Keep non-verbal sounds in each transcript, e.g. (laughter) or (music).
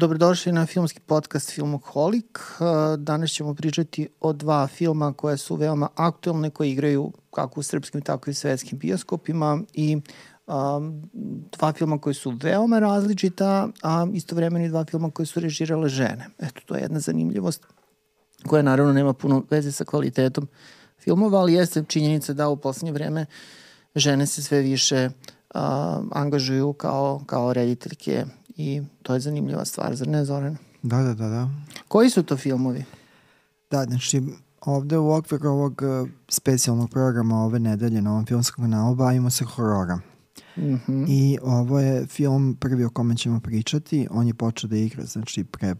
Dobrodošli na filmski podcast Filmoholik. Danas ćemo pričati o dva filma koje su veoma aktuelne, koje igraju kako u srpskim, tako i svetskim bioskopima i um, dva filma koji su veoma različita, a istovremeno i dva filma koje su režirale žene. Eto, to je jedna zanimljivost koja naravno nema puno veze sa kvalitetom filmova, ali jeste činjenica da u poslednje vreme žene se sve više uh, angažuju kao, kao rediteljke i to je zanimljiva stvar, zar ne Zoran? Da, da, da, da. Koji su to filmovi? Da, znači ovde u okviru ovog uh, specijalnog programa ove nedelje na ovom filmskom kanalu bavimo se horora. Mm -hmm. I ovo je film prvi o kome ćemo pričati. On je počeo da igra, znači, pre,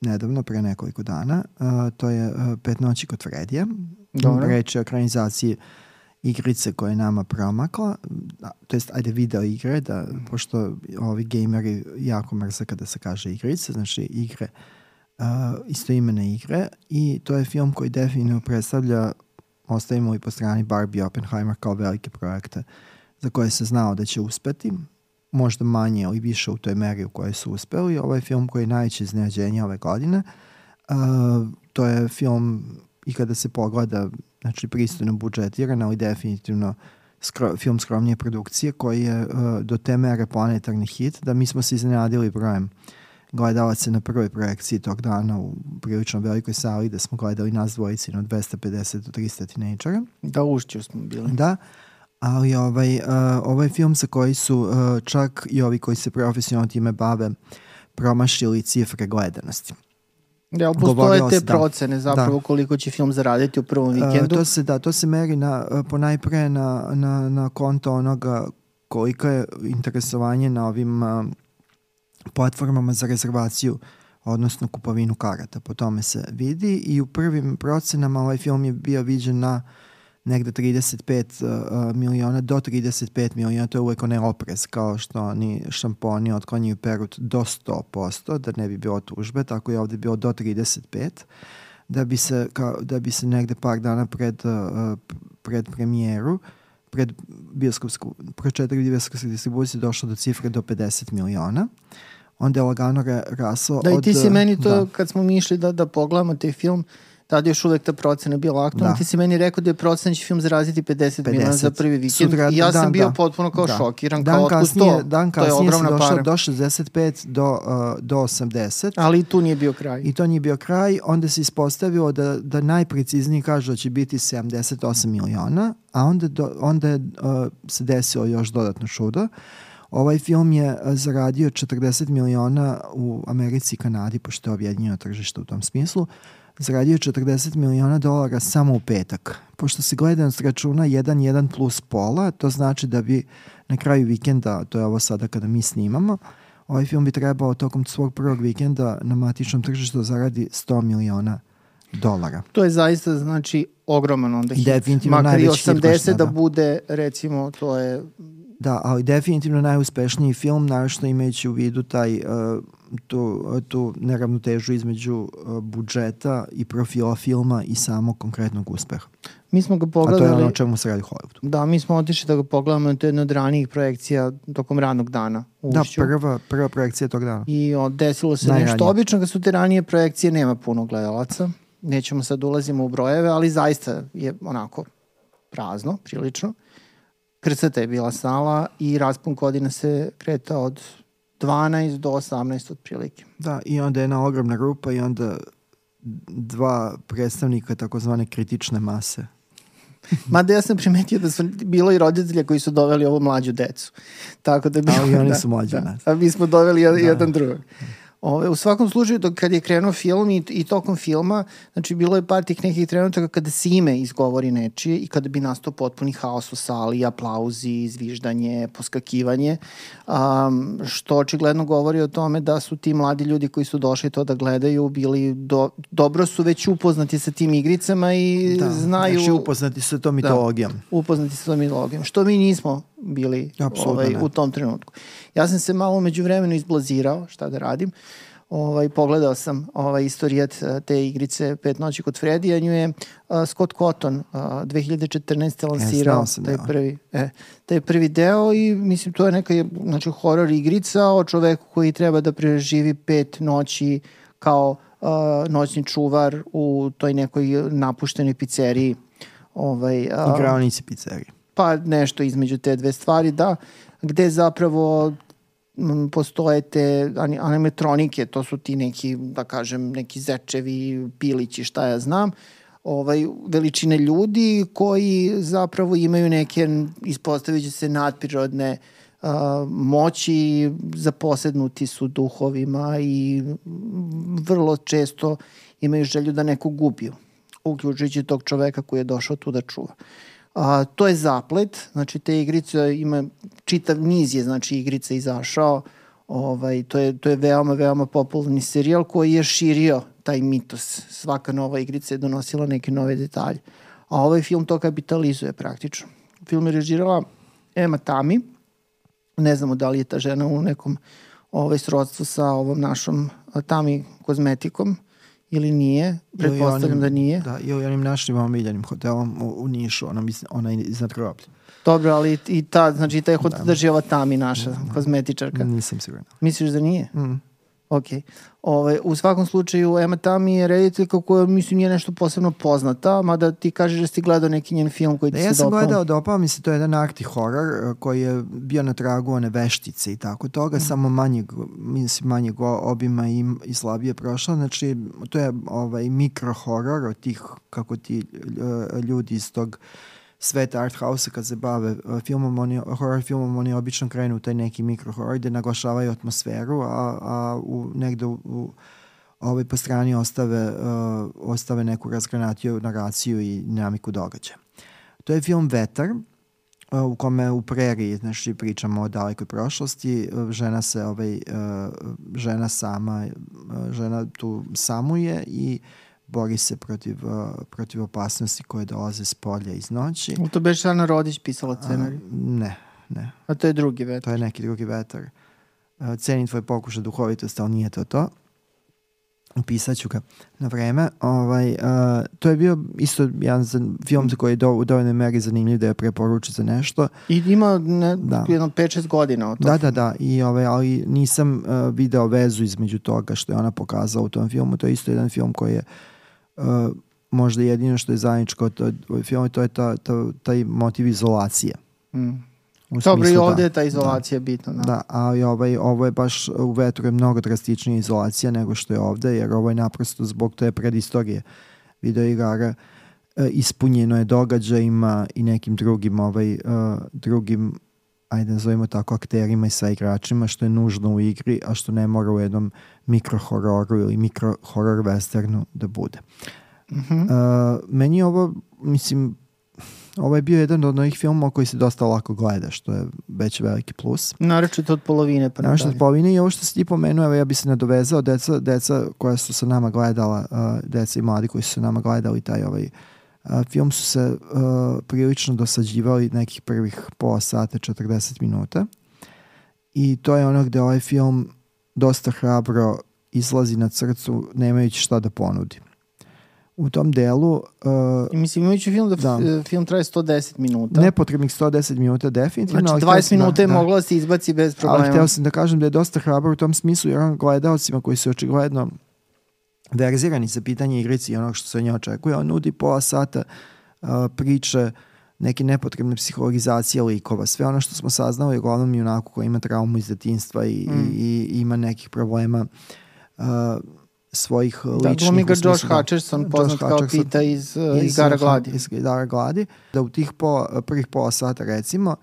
nedavno, pre nekoliko dana. Uh, to je uh, Pet noći kod Fredija. Dobro. Reč je o ekranizaciji uh, igrice koje je nama promakla, to jest ajde video igre, da, pošto ovi gameri jako mrze kada se kaže igrice, znači igre, uh, istoimene igre i to je film koji definitivno predstavlja, ostavimo i po strani Barbie Oppenheimer kao velike projekte za koje se znao da će uspeti, možda manje ili više u toj meri u kojoj su uspeli. Ovo je film koji je najveće iznenađenje ove godine. Uh, to je film i kada se pogleda znači pristojno budžetiran, ali definitivno skro, film skromnije produkcije koji je uh, do te mere planetarni hit, da mi smo se iznenadili brojem gledalaca na prvoj projekciji tog dana u prilično velikoj sali da smo gledali nas dvojici na 250 do 300 tinejdžera. Da, ušću smo bili. Da, ali ovaj, uh, ovaj film sa koji su uh, čak i ovi koji se profesionalno time bave promašili cifre gledanosti. Ja, postoje te da. procene zapravo da. koliko će film zaraditi u prvom e, vikendu. Uh, to se da, to se meri na, e, po najpre na, na, na konto onoga koliko je interesovanje na ovim uh, platformama za rezervaciju odnosno kupovinu karata. Po tome se vidi i u prvim procenama ovaj film je bio viđen na uh, negde 35 uh, miliona do 35 miliona, to je uvek onaj oprez kao što oni šamponi otklanjaju perut do 100%, da ne bi bilo tužbe, tako je ovde bilo do 35 da bi se, kao, da bi se negde par dana pred, uh, pred premijeru pred bioskopsku, pred četiri bioskopske distribucije došlo do cifre do 50 miliona onda je lagano raslo da, od... Da, i ti si meni to, da. kad smo mi išli da, da pogledamo taj film, tada još uvek ta procena bila aktualna. Da. Ti si meni rekao da je procena da će film zaraziti 50, 50. miliona za prvi vikend Sutra, i ja sam dan, bio da. potpuno kao da. šokiran, dan kao kasnije, to, dan to je ogromna došao para. do 65 do, uh, do 80. Ali i tu nije bio kraj. I to nije bio kraj, onda se ispostavilo da, da najprecizniji kaže da će biti 78 miliona, a onda, do, onda je, uh, se desilo još dodatno čudo. Ovaj film je uh, zaradio 40 miliona u Americi i Kanadi, pošto je objedinjeno tržište u tom smislu. Uh, zaradio 40 miliona dolara samo u petak. Pošto se gledanost računa 1-1 plus pola, to znači da bi na kraju vikenda, to je ovo sada kada mi snimamo, ovaj film bi trebao tokom svog prvog vikenda na matičnom tržištu da zaradi 100 miliona dolara. To je zaista znači ogroman onda hit. Definitivno Makar i 80 da. da bude recimo to je Da, ali definitivno najuspešniji film, naravno imajući u vidu taj, uh, tu, tu neravnotežu između uh, budžeta i profila filma i samog konkretnog uspeha. Mi smo ga pogledali... A to je ono o čemu se radi Hollywoodu. Da, mi smo otišli da ga pogledamo, to je jedna od ranijih projekcija tokom ranog dana u Da, prva, prva projekcija tog dana. I o, desilo se Najranije. nešto. Obično kad su te ranije projekcije nema puno gledalaca. Nećemo sad ulazimo u brojeve, ali zaista je onako prazno, prilično. Krcata je bila sala i raspun godine se kreta od 12 do 18 otprilike. Da, i onda je jedna ogromna grupa i onda dva predstavnika takozvane kritične mase. (laughs) Mada ja sam primetio da su bilo i roditelja koji su doveli ovo mlađu decu. Tako da bi, Ali oni da, su mlađi da, nas. A mi smo doveli da. jedan drugog. Ove, u svakom slučaju, dok kad je krenuo film i, i tokom filma, znači bilo je par tih nekih trenutaka kada se ime izgovori nečije i kada bi nastao potpuni haos u sali, aplauzi, izviždanje, poskakivanje, um, što očigledno govori o tome da su ti mladi ljudi koji su došli to da gledaju bili do, dobro su već upoznati sa tim igricama i da, znaju... Znači upoznati sa tom da, mitologijom. Da, upoznati sa tom mitologijom, što mi nismo bili ovaj, u tom trenutku. Ja sam se malo među vremenu izblazirao, šta da radim. Ovaj, pogledao sam ovaj istorijat e, te igrice Pet noći kod Fredija, nju je uh, Scott Cotton uh, 2014. lansirao sam, taj prvi, e, taj prvi deo i mislim to je neka znači, horor igrica o čoveku koji treba da preživi pet noći kao uh, noćni čuvar u toj nekoj napuštenoj pizzeriji. Ovaj, uh, Igraonici pizzerije. Pa nešto između te dve stvari, da, gde zapravo postoje te ani- animatronike, to su ti neki, da kažem, neki zečevi, pilići, šta ja znam, ovaj, veličine ljudi koji zapravo imaju neke, ispostavit će se nadprirodne uh, moći, zaposednuti su duhovima i vrlo često imaju želju da nekog ubiju, uključujući tog čoveka koji je došao tu da čuva. A, to je zaplet, znači te igrice ima čitav niz je znači igrica izašao. Ovaj to je to je veoma veoma popularni serijal koji je širio taj mitos. Svaka nova igrica je donosila neke nove detalje. A ovaj film to kapitalizuje praktično. Film je režirala Emma Tami. Ne znamo da li je ta žena u nekom ovaj srodstvu sa ovom našom Tami kozmetikom ili nije. Pretpostavljam da nije. Da, i onim našim omiljenim hotelom u, u Nišu, ona, ona iznad groblja. Dobro, ali i ta, znači taj hotel da. drži ova Tami naša kozmetičarka. Nisam siguran. Misliš da nije? Mm. Ok. Ove, u svakom slučaju, Emma Tami je rediteljka koja, mislim, nije nešto posebno poznata, mada ti kažeš da si gledao neki njen film koji ti Da, se ja sam dopao. gledao, dopao mi se, to je jedan arti horor eh, koji je bio na tragu one veštice i tako toga, Mhm. samo manjeg, mislim, manjeg obima i, i slabije prošlo. Znači, to je ovaj mikro horor od tih, kako ti eh, ljudi iz tog sveta art house kad se bave eh, filmom, oni, horror filmom, oni obično krenu u taj neki mikro horor gde naglašavaju atmosferu, a, a u, negde u, u ovaj, po strani ostave, uh, ostave neku razgranatiju naraciju i dinamiku događaja. To je film Vetar, uh, u kome u preriji, znači pričamo o dalekoj prošlosti, uh, žena se, ovaj, uh, žena sama, uh, žena tu samuje i bori se protiv, uh, protiv opasnosti koje dolaze s polja iz noći. To beše Ana Rodić pisala scenarij. Ne, ne. A to je drugi vet. To je neki drugi vetar. Uh, cenim tvoj pokušaj duhovitosti, ali nije to to. Upisat ću ga na vreme. Ovaj, uh, to je bio isto jedan film za koji je do, u dovoljnoj meri zanimljiv da je preporučio za nešto. I ima ne, Da. jedno 5-6 godina od Da, toga. da, da. I, ovaj, ali nisam uh, video vezu između toga što je ona pokazala u tom filmu. To je isto jedan film koji je uh, možda jedino što je zajedničko od od ovog filma, to je ta, ta, taj motiv izolacije. Mm. U Dobro, i da- ovde je ta izolacija bitna. Da. Da, ali ovaj, ovo je baš u vetru je mnogo drastičnija izolacija nego što je ovde, jer ovo je naprosto zbog te predistorije videoigara e, ispunjeno je događajima i nekim drugim ovaj, e, drugim ajde nazovimo tako akterima i sa igračima što je nužno u igri, a što ne mora u jednom mikrohororu ili mikrohoror westernu da bude. Mhm. Uh, meni je ovo, mislim, ovo je bio jedan od onih filmova koji se dosta lako gleda, što je već veliki plus. Naročito od polovine pa Znaš, od polovine i ovo što si ti pomenuo, evo ja bi se nadovezao, deca, deca koja su sa nama gledala, uh, deca i mladi koji su sa nama gledali taj ovaj uh, film su se uh, prilično dosađivali nekih prvih pola sata, 40 minuta. I to je ono gde ovaj film dosta hrabro izlazi na crcu nemajući šta da ponudi. U tom delu uh, mislim, imajući film da, Da. f- film traje 110 minuta. nepotrebnih 110 minuta definitivno. znači, ali hteo 20 sam- minuta je da, da. moglo da se izbaci bez Ali problema. hteo sam da kažem da je dosta hrabar u tom smislu jer on gledalcima koji su očigledno verzirani za pitanje igrici i onog što se od nje očekuje, on nudi pola sata uh, priče neke nepotrebne psihologizacije likova. Sve ono što smo saznali je uglavnom junaku koji ima traumu iz detinstva i, Mm. i, i ima nekih problema uh, svojih Da, ličnih. glumi ga u smislu Josh da- Hutcherson, Josh poznat kao Hutcherson Pita iz, uh, iz Igara gladi. Iz Igara gladi. Da u tih pola, prvih pola sata recimo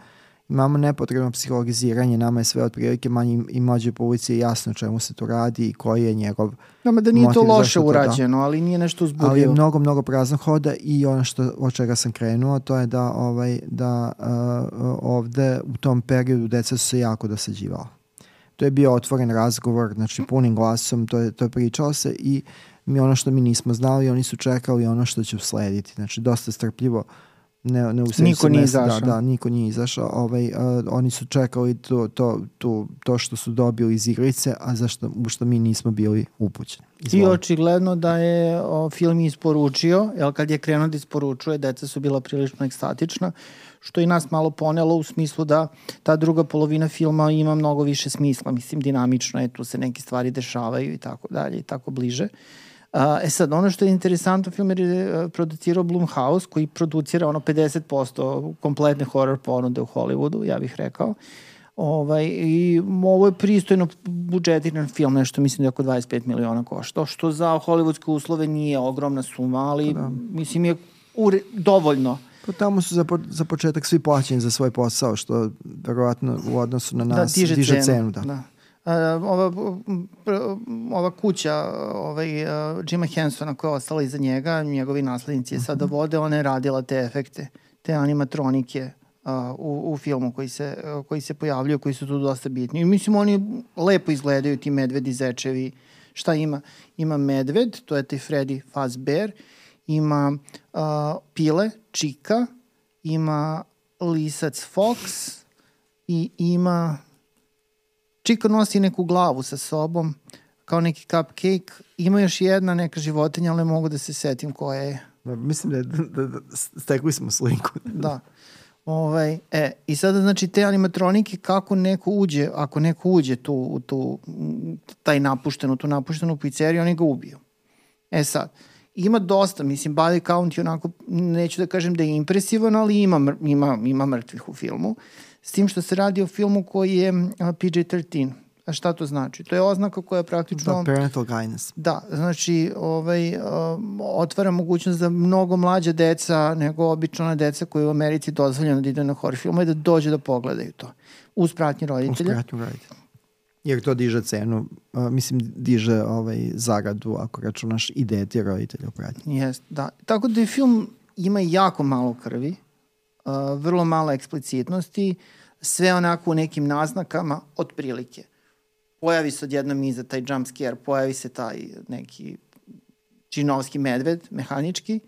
imamo nepotrebno psihologiziranje, nama je sve otprilike manje i ulici je jasno čemu se tu radi i koji je njegov, Nama da nije to motiv loše zašto to da. urađeno, ali nije nešto ali je mnogo, mnogo praznog hoda i ono što, od čega sam krenuo, to je da, ovaj, da uh, ovde u tom periodu deca su se jako dosađivala. To je bio otvoren razgovor, znači punim glasom, to je, to je pričalo se i mi ono što mi nismo znali, oni su čekali ono što će uslediti. Znači, dosta strpljivo ne, ne u niko nije mesta, izašao. Da, da, niko nije izašao. Ovaj, uh, oni su čekali to, to, to, to što su dobili iz igrice, a zašto što mi nismo bili upućeni. I očigledno da je o, film isporučio, jel kad je krenuo da isporučuje, deca su bila prilično ekstatična, što i nas malo ponelo u smislu da ta druga polovina filma ima mnogo više smisla, mislim dinamično je, tu se neke stvari dešavaju i tako dalje i tako bliže. Uh, e sad, ono što je interesantno, film je uh, producirao Blumhouse, koji producira ono 50% kompletne horror ponude u Hollywoodu, ja bih rekao. Ovaj, I ovo je pristojno budžetiran film, nešto mislim da je oko 25 miliona košta, što za hollywoodske uslove nije ogromna suma, ali da. mislim je ure, dovoljno. Pa tamo su za, po, za početak svi plaćeni za svoj posao, što verovatno u odnosu na da, nas da, diže, diže cenu. cenu da. da. Uh, ova, ova kuća ovaj, uh, Jima Hensona koja je ostala iza njega, njegovi naslednici je sada mhm. vode, ona je radila te efekte, te animatronike uh, u, u filmu koji se, uh, koji se pojavljuju, koji su tu dosta bitni. I mislim, oni lepo izgledaju, ti medvedi, zečevi. Šta ima? Ima medved, to je taj Freddy Fazbear, ima uh, pile, čika, ima lisac Fox i ima Čika nosi neku glavu sa sobom, kao neki cupcake. Ima još jedna neka životinja, ali ne mogu da se setim koja je. Da, mislim da, je, da, da, da stekli smo sliku. (laughs) da. Ovaj, e, I sada znači te animatronike kako neko uđe, ako neko uđe tu, u tu, taj napuštenu, tu napuštenu pizzeriju, oni ga ubiju. E sad, ima dosta, mislim, body count je onako, neću da kažem da je impresivan, ali ima, ima, ima mrtvih u filmu. Uh, S tim što se radi o filmu koji je PG-13. A šta to znači? To je oznaka koja praktično... Da, parental guidance. Da, znači ovaj, otvara mogućnost da mnogo mlađa deca nego obična deca koje u Americi dozvoljeno da ide na horror filmu i da dođe da pogledaju to. Uz pratnje roditelja. Uz pratnju roditelja. Jer to diže cenu, uh, mislim, diže ovaj, zaradu ako računaš i deti roditelja u pratnji. Jest, da. Tako da je film ima jako malo krvi, uh, vrlo malo eksplicitnosti, sve onako u nekim naznakama, otprilike. Pojavi se odjednom iza taj jump scare, pojavi se taj neki činovski medved, mehanički,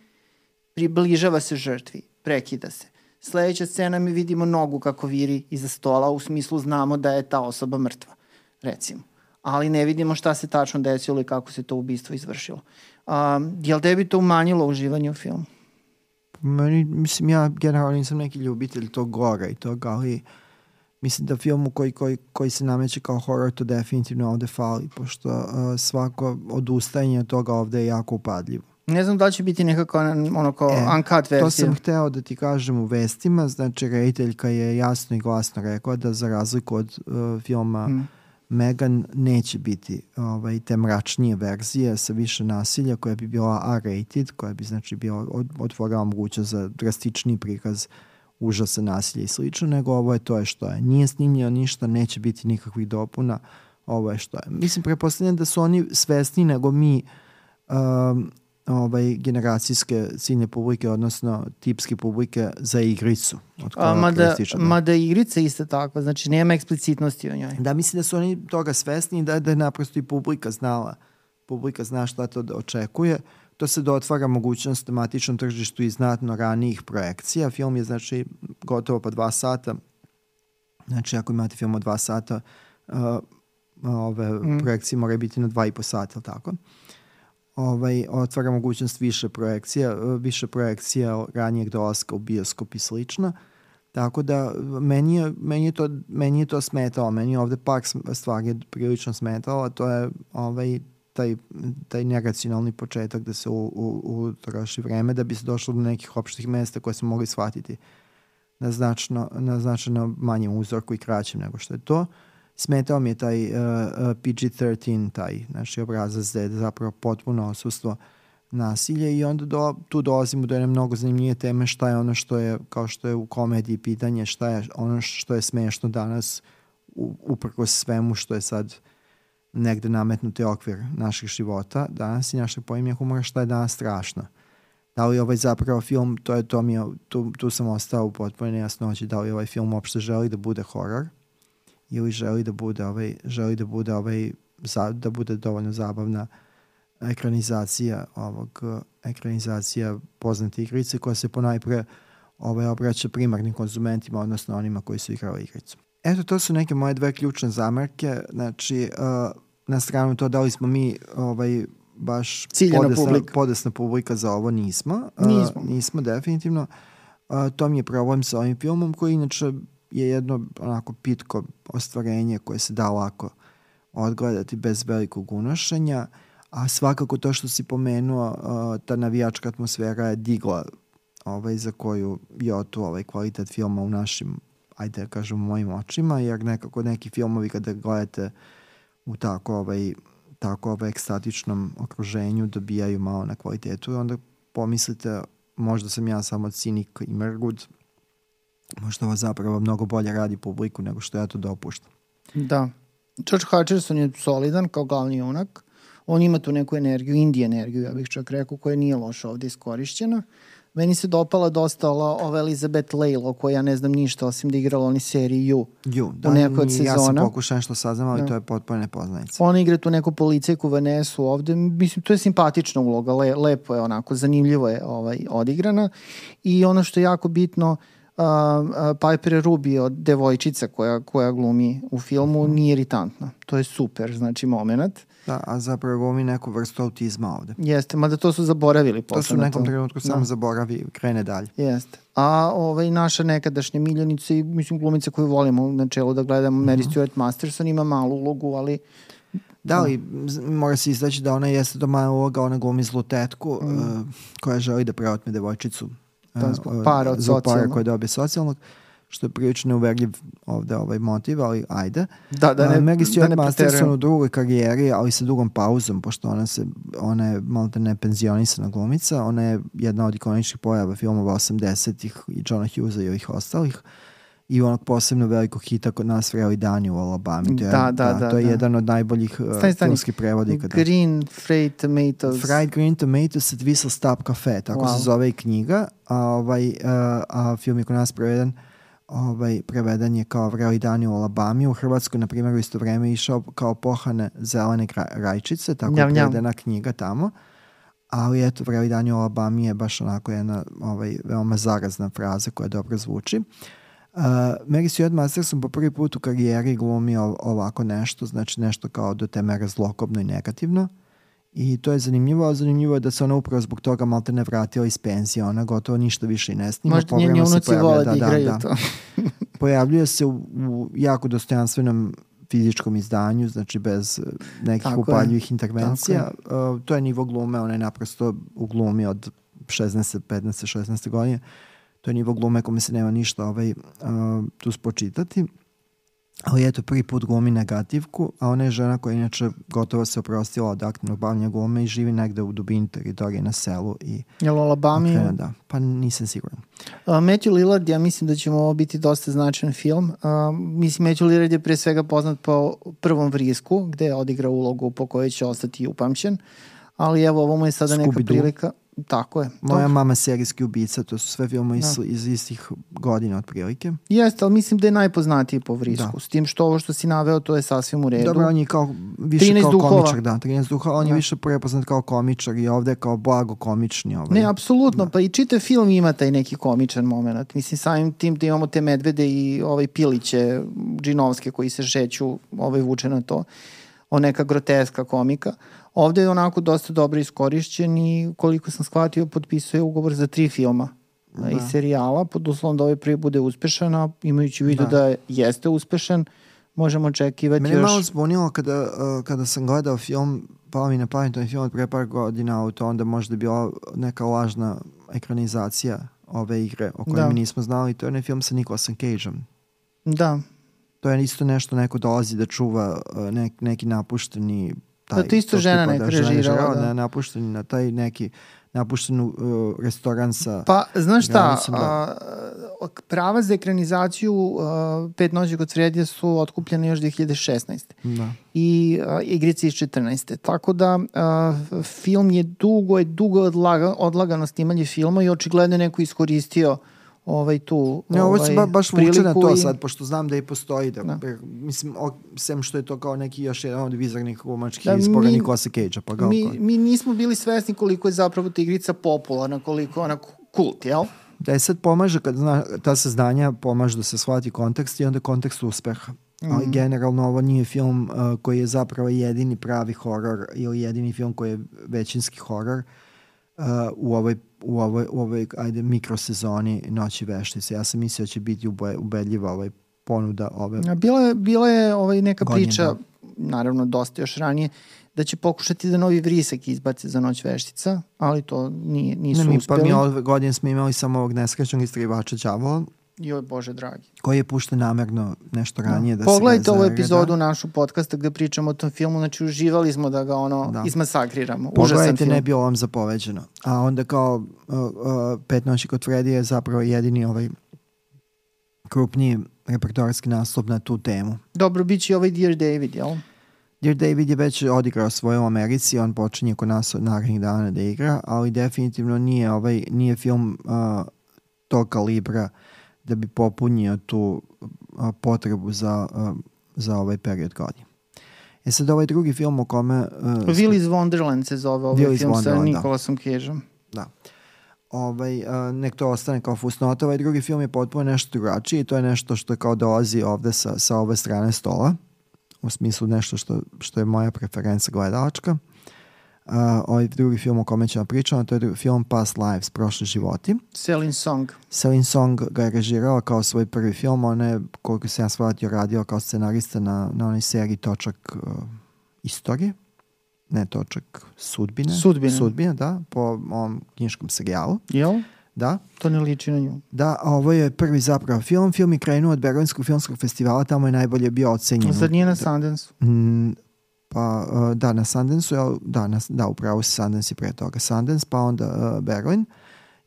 približava se žrtvi, prekida se. Sledeća scena mi vidimo nogu kako viri iza stola, u smislu znamo da je ta osoba mrtva, recimo. Ali ne vidimo šta se tačno desilo i kako se to ubistvo izvršilo. Um, je li tebi to umanjilo uživanje u filmu? Meni, mislim, ja generalno nisam neki ljubitelj tog gora i toga, ali mislim da filmu koji, koji, koji se nameće kao horror to definitivno ovde fali, pošto uh, svako odustajanje od toga ovde je jako upadljivo. Ne znam da li će biti nekako ono kao e, uncut verzija. To sam hteo da ti kažem u vestima, znači rediteljka je jasno i glasno rekla da za razliku od uh, filma hmm Megan neće biti ovaj, te mračnije verzije sa više nasilja koja bi bila R-rated, koja bi znači bila od, otvorila mogućnost za drastični prikaz užasa nasilja i slično, nego ovo je to je što je. Nije snimljeno ništa, neće biti nikakvih dopuna, ovo je što je. Mislim, prepostavljam da su oni svesni nego mi um, ovaj, generacijske ciljne publike, odnosno tipske publike za igricu. Od A, mada, mada igrica isto tako, znači nema eksplicitnosti o njoj. Da, mislim da su oni toga svesni da, da je naprosto i publika znala. Publika zna šta to da očekuje. To se da otvara mogućnost tematičnom tržištu i znatno ranijih projekcija. Film je znači gotovo pa dva sata. Znači ako imate film od dva sata, uh, ove mm. projekcije moraju biti na dva i po sata, ili tako? Ovaj, otvara mogućnost više projekcija, više projekcija ranijeg dolaska u bioskop i slično. Tako da meni je, meni je, to, meni je to smetalo, meni je ovde par stvari prilično smetalo, a to je ovaj, taj, taj neracionalni početak da se u, u, utroši vreme da bi se došlo do nekih opštih mesta koje smo mogli shvatiti na značno, na značajno manjem uzorku i kraćem nego što je to. Uh, smetao mi je taj uh, uh, PG-13, taj znači obrazac da je zapravo potpuno osustvo nasilje i onda do, tu dolazimo do jedne mnogo zanimljivije teme šta je ono što je, kao što je u komediji pitanje, šta je ono što je smešno danas u, uprko svemu što je sad negde nametnuti okvir naših života danas i našeg pojemlja humora, šta je danas strašno. Da li ovaj zapravo film, to je to mi je, tu, tu sam ostao u potpuno nejasnoći, da li ovaj film uopšte želi da bude horor, ili želi da bude ovaj želi da bude ovaj za, da bude dovoljno zabavna ekranizacija ovog ekranizacija poznate igrice koja se ponajpre ovaj, obraća primarnim konzumentima, odnosno onima koji su igrali igricu. Eto, to su neke moje dve ključne zamerke. Znači, uh, na stranu to da li smo mi ovaj, baš Ciljena podesna, publika. podesna publika za ovo, nismo. Uh, Nismo. nismo, definitivno. Uh, to mi je problem sa ovim filmom koji inače je jedno onako pitko ostvarenje koje se da lako odgledati bez velikog unošenja, a svakako to što si pomenuo, uh, ta navijačka atmosfera je digla ovaj, za koju je tu ovaj kvalitet filma u našim, ajde da kažem, u mojim očima, jer nekako neki filmovi kada gledate u tako ovaj, tako ovaj ekstatičnom okruženju dobijaju malo na kvalitetu i onda pomislite možda sam ja samo cinik i mrgud, možda ovo zapravo mnogo bolje radi publiku nego što ja to dopuštam. Da. George Hutcherson je solidan kao glavni junak. On ima tu neku energiju, indie energiju, ja bih čak rekao, koja nije loša ovde iskorišćena. Meni se dopala dosta ova, ova Elizabeth Lalo, o kojoj ja ne znam ništa, osim da igrala oni seriji You. Ju, da, u nekoj od ni- Ja sam sezona. pokušao nešto saznam, ali Da. to je potpuno nepoznanica. Ona igra tu neku policajku Vanesu ovde. Mislim, to je simpatična uloga, le, lepo je onako, zanimljivo je ovaj, odigrana. I ono što je jako bitno, uh, Piper Ruby od devojčica koja, koja glumi u filmu Mhm. nije iritantna. To je super, znači, moment. Da, a zapravo glumi neku vrstu autizma ovde. Jeste, mada to su zaboravili To posle su u nekom to. trenutku Da. samo zaboravi i krene dalje. Jeste. A ovaj, naša nekadašnja miljenica i mislim glumica koju volimo na čelu da gledamo, Mary Stuart Masterson ima malu ulogu, ali Da li, z- mora se istaći da ona jeste do maja uloga, ona glumi zlu tetku Mm. uh, koja želi da preotme devojčicu Da, uh, zbog uh, para od zbog para koje dobije socijalnog, što je prilično neuverljiv ovde ovaj motiv, ali ajde. da, da ne, Uh, da Stuart ne Masterson u drugoj karijeri, ali sa dugom pauzom, pošto ona, se, ona je malo te ne penzionisana glumica, ona je jedna od ikoničnih pojava filmova 80-ih i Johna Hughesa i ovih ostalih i onog posebno velikog hita kod nas Vreli dani u Alabami. To je, Da, da, da, to je da. jedan od najboljih uh, Stani, stani. filmskih. Green Fried Tomatoes. Fried Green Tomatoes at Whistle Stop Cafe, tako Wow. se zove i knjiga, a, ovaj, uh, a film je kod nas preveden ovaj, preveden je kao Vreli dani u Alabami. U Hrvatskoj, na primjer, u isto vreme išao kao pohane zelene rajčice, tako Njam, je prevedena knjiga tamo. Ali eto, Vreli dani u Alabami je baš onako jedna ovaj, veoma zarazna fraza koja dobro zvuči. Uh, Mary Stuart Masterson po prvi put u karijeri glumi ov- ovako nešto, znači nešto kao do te mere zlokobno i negativno. I to je zanimljivo, a zanimljivo je da se ona upravo zbog toga malte ne vratila iz penzije, ona gotovo ništa više i ne snima. Možda njeni unuci vole da, igraju to. (laughs) Pojavljuje se u, u jako dostojanstvenom fizičkom izdanju, znači bez eh, nekih Tako je. upaljivih intervencija. Uh, to je nivo glume, ona je naprosto u glumi od 16, 15, 16 godine. To je nivo glume kome se nema ništa ovaj, uh, tu spočitati. Ali eto, prvi put glumi negativku, a ona je žena koja inače gotovo se oprostila od aktivnog bavljanja glume i živi negde u dubini teritorije na selu i Jel u Alabami? okrene, da. Pa nisam siguran. Uh, Matthew Lillard, ja mislim da će mu ovo biti dosta značajan film. Uh, mislim, Matthew Lillard je pre svega poznat po prvom vrisku, gde je odigrao ulogu po kojoj će ostati upamćen. Ali evo, ovo mu je sada neka prilika. Tako je. Moja To- mama serijski ubica, to su sve filmove iz, iz istih godina otprilike. Jeste, ali mislim da je najpoznatiji po vrisku. Da. S tim što ovo što si naveo, to je sasvim u redu. Dobro, on je kao, više 13 kao duhova. komičar, da, 13 duhova, on je Da. više prepoznat kao komičar i ovde kao blago komični. Ovaj. Ne, apsolutno, pa i čitav film ima taj neki komičan moment. Mislim, samim tim da imamo te medvede i ovaj piliće džinovske koji se šeću, ovaj vuče na to, o neka groteska komika. Ovde je onako dosta dobro iskorišćen i koliko sam shvatio, potpisuje ugovor za tri filma da. i serijala, pod uslovom da ovaj prvi bude uspešan, a imajući u vidu da, Da. jeste uspešan, možemo očekivati Mene je još... malo zbunilo kada, uh, kada sam gledao film, pao mi na pamet ovaj film od pre par godina, a to onda možda je bila neka lažna ekranizacija ove igre o kojoj Da. mi nismo znali. To je onaj film sa Nicolasom Cageom. Da, To je isto nešto, neko dolazi da čuva uh, nek, neki napušteni Da, to isto žena neka je režirala, žirala, da. ne, napušteni na taj neki napušten uh, restoran sa... Pa, znaš šta, da. a, prava za ekranizaciju a, Pet noći kod Fredija su otkupljene još 2016. Da. i a, igrice iz 14. Tako da a, film je dugo, je dugo odlaga, odlagano snimanje filma i očigledno je neko iskoristio ovaj tu Ne, ovo se ovaj, ba, baš vuče na to i- sad, pošto znam da i postoji. Da, Da. Mislim, o, sem što je to kao neki još jedan od vizarnih glumačkih Da, izbora Nikolasa Cage-a, pa ga mi, oko- mi nismo bili svesni koliko je zapravo ta igrica popularna, koliko je ona kult, jel? Da je sad pomaže, kad zna, ta saznanja pomaže da se shvati kontekst i onda kontekst uspeha. Mm. Ali generalno ovo nije film uh, koji je zapravo jedini pravi horor ili jedini film koji je većinski horor uh, u ovoj u ovoj, u ovoj ajde, mikrosezoni Noći veštice. Ja sam mislio da će biti ubedljiva ovaj ponuda ove Bila je, bila je ovaj neka godine, priča, da. naravno dosta još ranije, da će pokušati da novi vrisak izbace za Noć veštica, ali to nije, nisu ne, mi, uspeli. Pa mi ove godine smo imali samo ovog neskraćnog istrivača Đavola, Joj, Bože dragi. Koji je pušten namerno nešto da. ranije da, da Pogledajte ovu epizodu našu podcasta gde pričamo o tom filmu, znači uživali smo da ga ono da. izmasakriramo. Pogledajte, ne bi ovom zapoveđeno. A onda kao uh, uh, Pet noći kod Freddy je zapravo jedini ovaj krupniji repertoarski naslov na tu temu. Dobro, bit će ovaj Dear David, jel? Dear David je već odigrao svoje u Americi, on počinje kod nas od narednih dana da igra, ali definitivno nije, ovaj, nije film uh, tog kalibra uh, da bi popunio tu potrebu za, za ovaj period godine. E sad ovaj drugi film o kome... Uh, Willy's Wonderland se zove ovaj Willy's film Wonderland, sa. Nikolasom da. Cageom. Da. Ovaj, uh, nek to ostane kao fusnota. Ovaj drugi film je potpuno nešto drugačiji i to je nešto što kao dolazi ovde sa, sa ove strane stola. U smislu nešto što, što je moja preferenca gledalačka. Uh, ovaj drugi film o kome ćemo pričati, to je film Past Lives, Prošli životi. Selin Song. Selin Song ga je režirao kao svoj prvi film, on je, koliko se ja shvatio, radio kao scenarista na, na onoj seriji Točak uh, istorije, ne Točak sudbine. Sudbine. Sudbine, da, po ovom knjiškom serijalu. Jel? Da. To ne liči na nju. Da, ovo je prvi zapravo film. Film je krenuo od Berlinskog filmskog festivala, tamo je najbolje bio ocenjen. Zar nije na Sundance? Mm, pa uh, da, na Sundance, ja, da, na, da, upravo Sundance i pre toga Sundance, pa onda uh, Berlin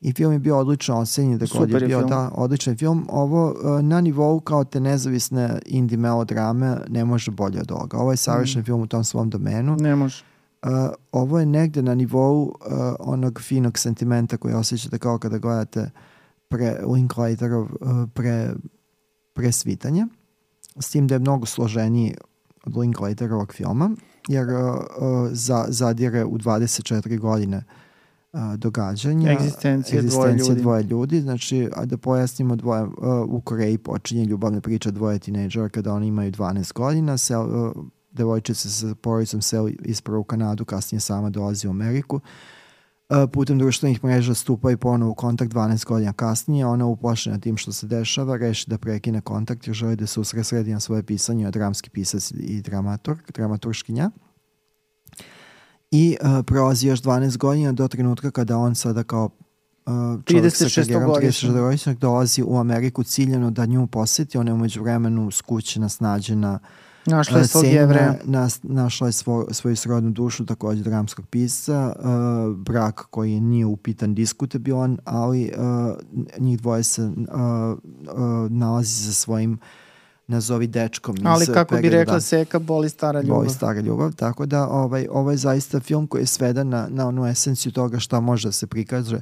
i film je bio odlično ocenjen, da je bio film. da, odličan film. Ovo uh, na nivou kao te nezavisne indie melodrame ne može bolje od ovoga. Ovo je savršen mm. film u tom svom domenu. Ne može. Uh, ovo je negde na nivou uh, onog finog sentimenta koji osjećate kao kada gledate pre Linklaterov uh, pre, pre svitanje. S tim da je mnogo složeniji Linklaterovog filma, jer uh, uh, za, zadire u 24 godine uh, događanja. Egzistencije, dvoje, ljudi. dvoje ljudi. Znači, a da pojasnimo, dvoje, uh, u Koreji počinje ljubavna priča dvoje tinejdžera kada oni imaju 12 godina. Se, uh, devojčica sa porodicom se ispravo u Kanadu, kasnije sama dolazi u Ameriku. Uh, putem društvenih mreža stupa i ponovo u kontakt 12 godina kasnije. Ona uplašena tim što se dešava, reši da prekine kontakt jer želi da se usresredi na svoje pisanje, dramski pisac i dramaturg, dramaturškinja. I uh, prolazi još 12 godina do trenutka kada on sada kao uh, čovjek 36 godišnjak dolazi u Ameriku ciljeno da nju poseti. Ona je umeđu vremenu skućena, snađena, Našla je svog jevreja. Nas, našla je svo, svoju srodnu dušu, takođe dramskog pisca, uh, brak koji nije upitan diskutabilan, ali uh, njih dvoje se uh, uh, nalazi za svojim nazovi dečkom. Ali kako bi rekla Seka, boli stara ljubav. Boli stara ljubav, tako da ovaj, ovo je zaista film koji je sveden na, na onu esenciju toga šta može da se prikaže,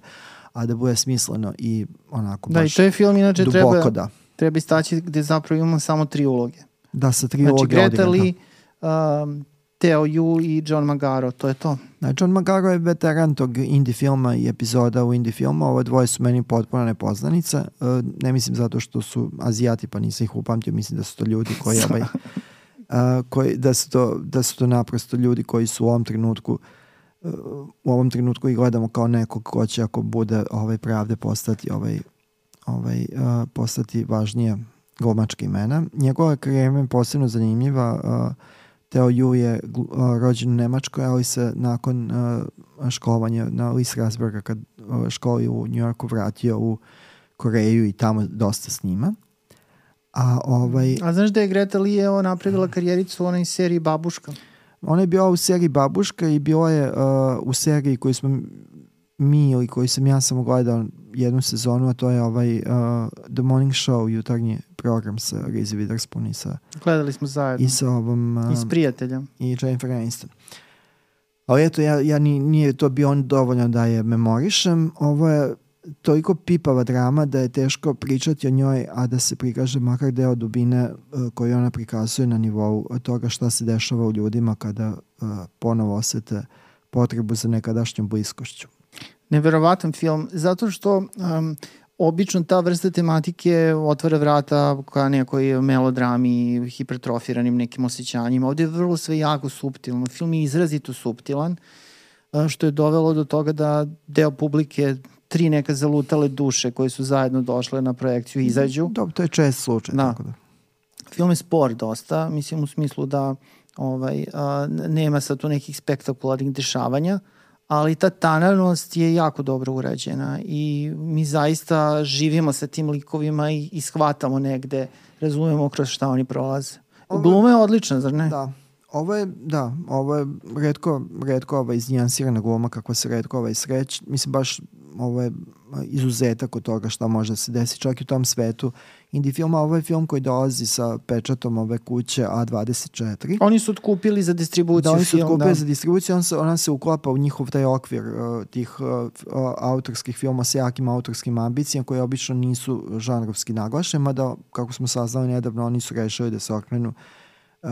a da bude smisleno i onako da, baš Da, i to je film inače duboko, treba, da. treba istaći gde zapravo imamo samo tri uloge. Da, sa tri znači, Greta Lee, um, Teo Yu i John Magaro, to je to. Da, John Magaro je veteran tog indie filma i epizoda u indie filmu. Ove dvoje su meni potpuno nepoznanica. Uh, ne mislim zato što su azijati, pa nisam ih upamtio. Mislim da su to ljudi koji... (laughs) ovaj, uh, koji, da, su to, da su to naprosto ljudi koji su u ovom trenutku uh, u ovom trenutku i gledamo kao nekog ko će ako bude ovaj pravde postati ovaj, ovaj, uh, postati važnije glumačka imena. Njegova karijera je posebno zanimljiva. Uh, Teo Ju je uh, rođen u Nemačkoj, ali se nakon uh, školovanja na Lis Rasberga kad uh, školi u Njorku vratio u Koreju i tamo dosta snima. A, ovaj, A znaš da je Greta Lee evo napravila karijericu u onoj seriji Babuška? Ona je bila u seriji Babuška i bila je uh, u seriji koju smo mi ili koji sam ja samo gledao jednu sezonu, a to je ovaj uh, The Morning Show, jutarnji program sa Reese Witherspoon i sa... Gledali smo zajedno. I sa ovom... Uh, I s prijateljem. I Jennifer Aniston. Ali eto, ja, ja ni, nije to bio on dovoljno da je memorišem. Ovo je toliko pipava drama da je teško pričati o njoj, a da se prikaže makar deo dubine uh, koju ona prikazuje na nivou toga šta se dešava u ljudima kada uh, ponovo osete potrebu za nekadašnjom bliskošću neverovatan film, zato što um, obično ta vrsta tematike otvara vrata ka nekoj melodrami, hipertrofiranim nekim osjećanjima. Ovde je vrlo sve jako subtilno. Film je izrazito subtilan, što je dovelo do toga da deo publike tri neka zalutale duše koje su zajedno došle na projekciju izađu. Dobro, to je čest slučaj. Da. Tako da. Film je spor dosta, mislim u smislu da ovaj, a, nema sad tu nekih spektakularnih dešavanja, ali ta tanarnost je jako dobro urađena i mi zaista živimo sa tim likovima i, i shvatamo negde, razumemo kroz šta oni prolaze. Ovo, Gluma je odlična, zar ne? Da. Ovo je, da, ovo je redko, redko ova iznijansirana gluma kako se redko ovaj sreć. Mislim, baš ovo je izuzetak od toga šta može da se desi čak i u tom svetu indie filma. Ovo je film koji dolazi sa pečatom ove kuće A24. Oni su otkupili za distribuciju da, oni su otkupili da. za distribuciju, on se, ona se uklapa u njihov taj okvir uh, tih uh, autorskih filma sa jakim autorskim ambicijama koji obično nisu žanrovski naglašeni, mada, kako smo saznali nedavno, oni su rešili da se okrenu uh,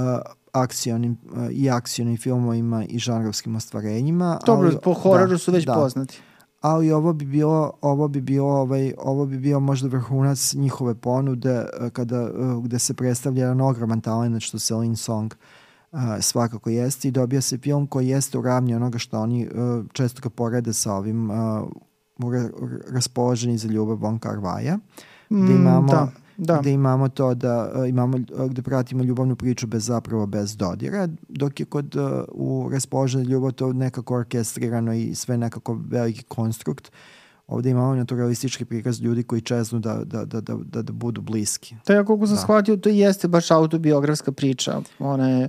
akcionim uh, i akcionim filmovima i žanrovskim ostvarenjima. Dobro, ali, po hororu da, su već da, poznati ali ovo bi bilo ovo bi bilo ovaj ovo bi bio možda vrhunac njihove ponude eh, kada eh, gde se predstavlja jedan ogroman talent što se Lin Song uh, svakako jeste. I dobija se film koji jeste u ravni onoga što oni uh, često ga porede sa ovim uh, raspoloženi za ljubav Von Carvaja mm, imamo da da. gde imamo to da uh, imamo gde pratimo ljubavnu priču bez zapravo bez dodira, dok je kod uh, u raspoloženju ljubav to nekako orkestrirano i sve nekako veliki konstrukt. Ovde imamo naturalistički prikaz ljudi koji čeznu da, da, da, da, da, da budu bliski. To ja koliko sam da. shvatio, to jeste baš autobiografska priča. Ona je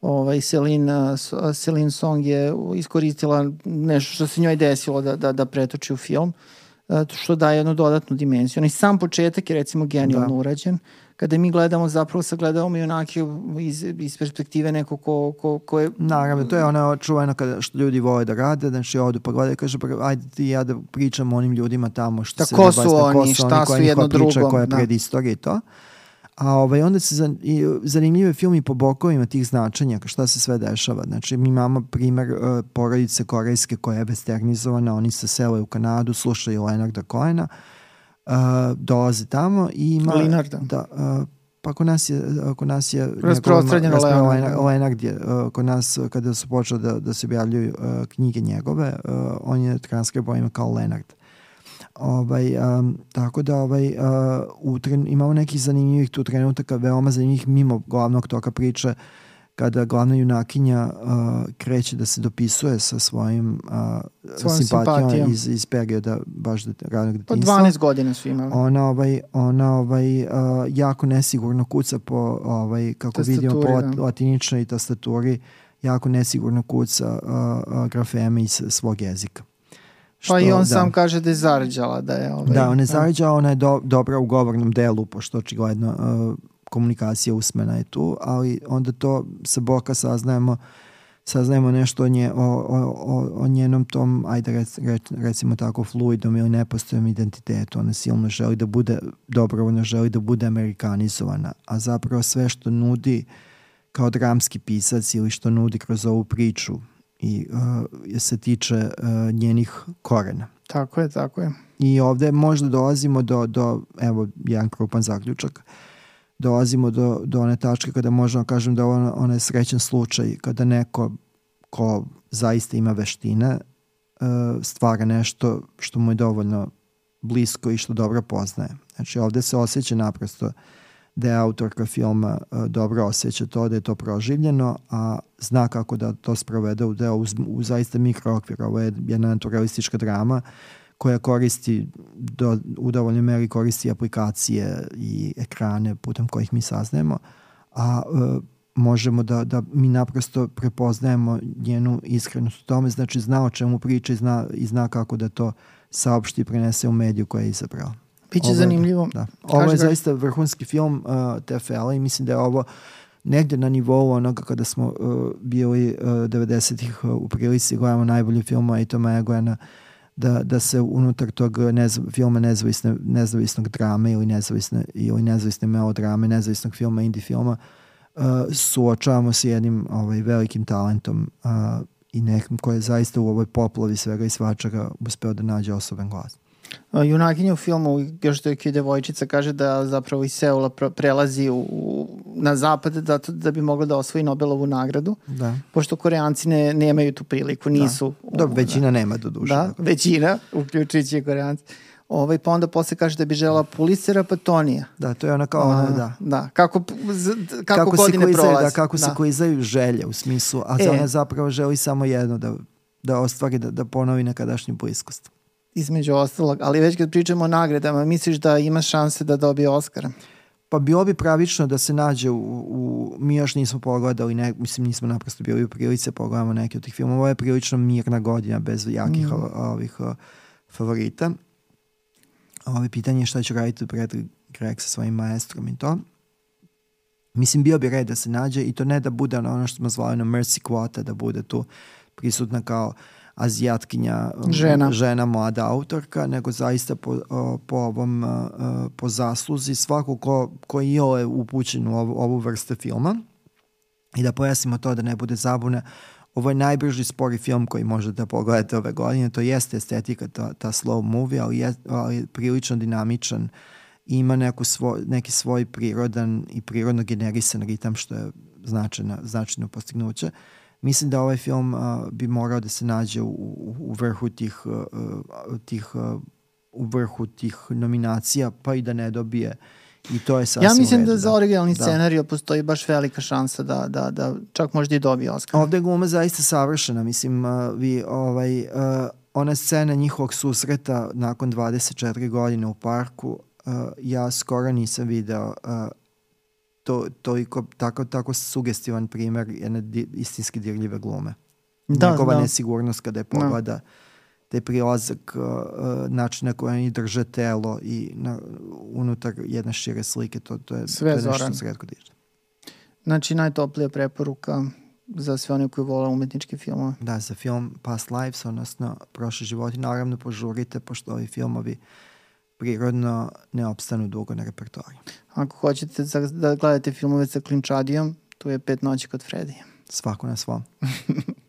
ovaj, Celine, Celine Song je iskoristila nešto što se njoj desilo da, da, da pretoči u film. Uh, što daje jednu dodatnu dimenziju. Onaj sam početak je recimo genijalno da. urađen, kada mi gledamo zapravo sagledavamo i onake iz, iz perspektive neko ko, ko, ko je... Naravno, to je ono čuveno kada što ljudi vole da rade, znači odu pa gledaju, kaže, pa ajde ti ja da pričam onim ljudima tamo što da, se... Ko su oni, šta su jedno drugo. Priča koja je da. pred istorije i to. A ovaj, onda se zan, i, zanimljive film po bokovima tih značenja, šta se sve dešava. Znači, mi imamo primer uh, porodice korejske koja je westernizovana, oni se sele u Kanadu, slušaju Leonarda Cohena, uh, dolaze tamo i ima... Leonarda. Da, uh, pa kod nas je, kod nas je rasprostranjeno Leonard, Leonard je, uh, kod nas kada su počeli da, da se objavljuju uh, knjige njegove, uh, on je transkribovan kao Leonard. Uh, Ovaj, um, tako da ovaj, uh, u tren, imamo nekih zanimljivih tu trenutaka, veoma zanimljivih mimo glavnog toka priče, kada glavna junakinja uh, kreće da se dopisuje sa svojim uh, simpatijama iz, iz perioda baš de, ranog detinstva. Po 12 godina su imali. Ona, ovaj, ona ovaj, uh, jako nesigurno kuca po, ovaj, kako tastaturi, vidimo, po da. latiničnoj tastaturi, jako nesigurno kuca uh, uh, grafeme iz svog jezika. Što, pa i on da. sam kaže da je zarađala da je ovaj, Da, ona je zarađala, ona je do, dobra u govornom delu, pošto očigledno uh, komunikacija usmena je tu, ali onda to sa boka saznajemo saznajemo nešto o, nje, o, o, o njenom tom, ajde rec, rec, recimo tako, fluidnom ili nepostojnom identitetu. Ona silno želi da bude, dobrovoljno želi da bude amerikanizovana, a zapravo sve što nudi kao dramski pisac ili što nudi kroz ovu priču i uh, se tiče uh, njenih korena. Tako je, tako je. I ovde možda dolazimo do, do evo, jedan krupan zaključak, dolazimo do, do one tačke kada možemo da kažem da ona, ona je srećen slučaj kada neko ko zaista ima veštine uh, stvara nešto što mu je dovoljno blisko i što dobro poznaje. Znači ovde se osjeća naprosto da je autorka filma uh, dobro osjeća to, da je to proživljeno, a zna kako da to sprovede u deo u, u zaista mikrookvir. Ovo je jedna naturalistička drama koja koristi do, u dovoljnoj meri koristi aplikacije i ekrane putem kojih mi saznajemo, a uh, možemo da, da mi naprosto prepoznajemo njenu iskrenost u tome, znači zna o čemu priča i zna, i zna kako da to saopšti i prenese u mediju koje je izabrao. Biće ovo, zanimljivo. Da. Ovo je zaista vrhunski film uh, TFL i mislim da je ovo negde na nivou onoga kada smo uh, bili uh, 90-ih uh, u prilici gledamo najbolji film Aitoma Egojana da, da se unutar tog nezv, filma nezavisne, nezavisnog drame ili nezavisne, ili nezavisne melodrame, nezavisnog filma, indie filma uh, suočavamo se jednim ovaj, velikim talentom uh, i nekim koji je zaista u ovoj poplavi svega i svačega uspeo da nađe osoben glas. Junakinja u filmu, još to je devojčica, kaže da zapravo iz Seula prelazi u, na zapad da, da bi mogla da osvoji Nobelovu nagradu. Da. Pošto koreanci ne, nemaju tu priliku, da. nisu. Da, da većina da. nema do duše. Da, većina, uključujući koreanci. Ovaj, pa onda posle kaže da bi žela Pulisera pa Tonija. Da, to je ona kao, A, da. Da, kako, kako, kako godine prolazi. Da, kako da. se koji izdaju želje u smislu, a e. ona zapravo želi samo jedno, da, da ostvari, da, da ponovi nekadašnju bliskost između ostalog, ali već kad pričamo o nagradama, misliš da ima šanse da dobije Oscara? Pa bilo bi pravično da se nađe u, u mi još nismo pogledali, ne, mislim nismo naprosto bili u prilici da pogledamo neke od tih filmova, ovo je prilično mirna godina bez jakih mm. ovih favorita. Ovo pitanje je šta će raditi Brad Greg sa svojim maestrom i to. Mislim, bio bi red da se nađe i to ne da bude ono što smo zvali na Mercy Quota, da bude tu prisutna kao uh, azijatkinja um, žena. žena mlada autorka, nego zaista po, po ovom po zasluzi svako ko, ko je upućen u ovu, ovu vrste filma i da pojasnimo to da ne bude zabune ovo je najbrži spori film koji možete da pogledate ove godine, to jeste estetika, ta, ta slow movie, ali je, ali je prilično dinamičan i ima neku svoj, neki svoj prirodan i prirodno generisan ritam što je značajno, značajno postignuće. Uh, Mislim da ovaj film uh, bi morao da se nađe u, u vrhu tih, uh, tih uh, u vrhu tih nominacija, pa i da ne dobije i to je sasvim Ja mislim da za da. originalni da. scenariju postoji baš velika šansa da, da, da čak možda i dobije Oscar. Ovde je gluma zaista savršena, mislim, uh, vi, ovaj, uh, ona scena njihovog susreta nakon 24 godine u parku, uh, ja skoro nisam video uh, to, to i tako, tako sugestivan primer jedne di, istinski dirljive glume. Da, Njegova da. nesigurnost kada je da. pogleda da. taj prilazak uh, način na koji oni drže telo i na, unutar jedne šire slike, to, to je, sve to je nešto sredko diže. Znači najtoplija preporuka za sve one koji vole umetničke filmove. Da, za film Past Lives, odnosno Prošle životi. Naravno, požurite, pošto ovi filmovi uh, prirodno ne opstanu dugo na repertoariju. Ako hoćete da gledate filmove sa klinčadijom, tu je pet noći kod Fredija. Svako na svom. (laughs)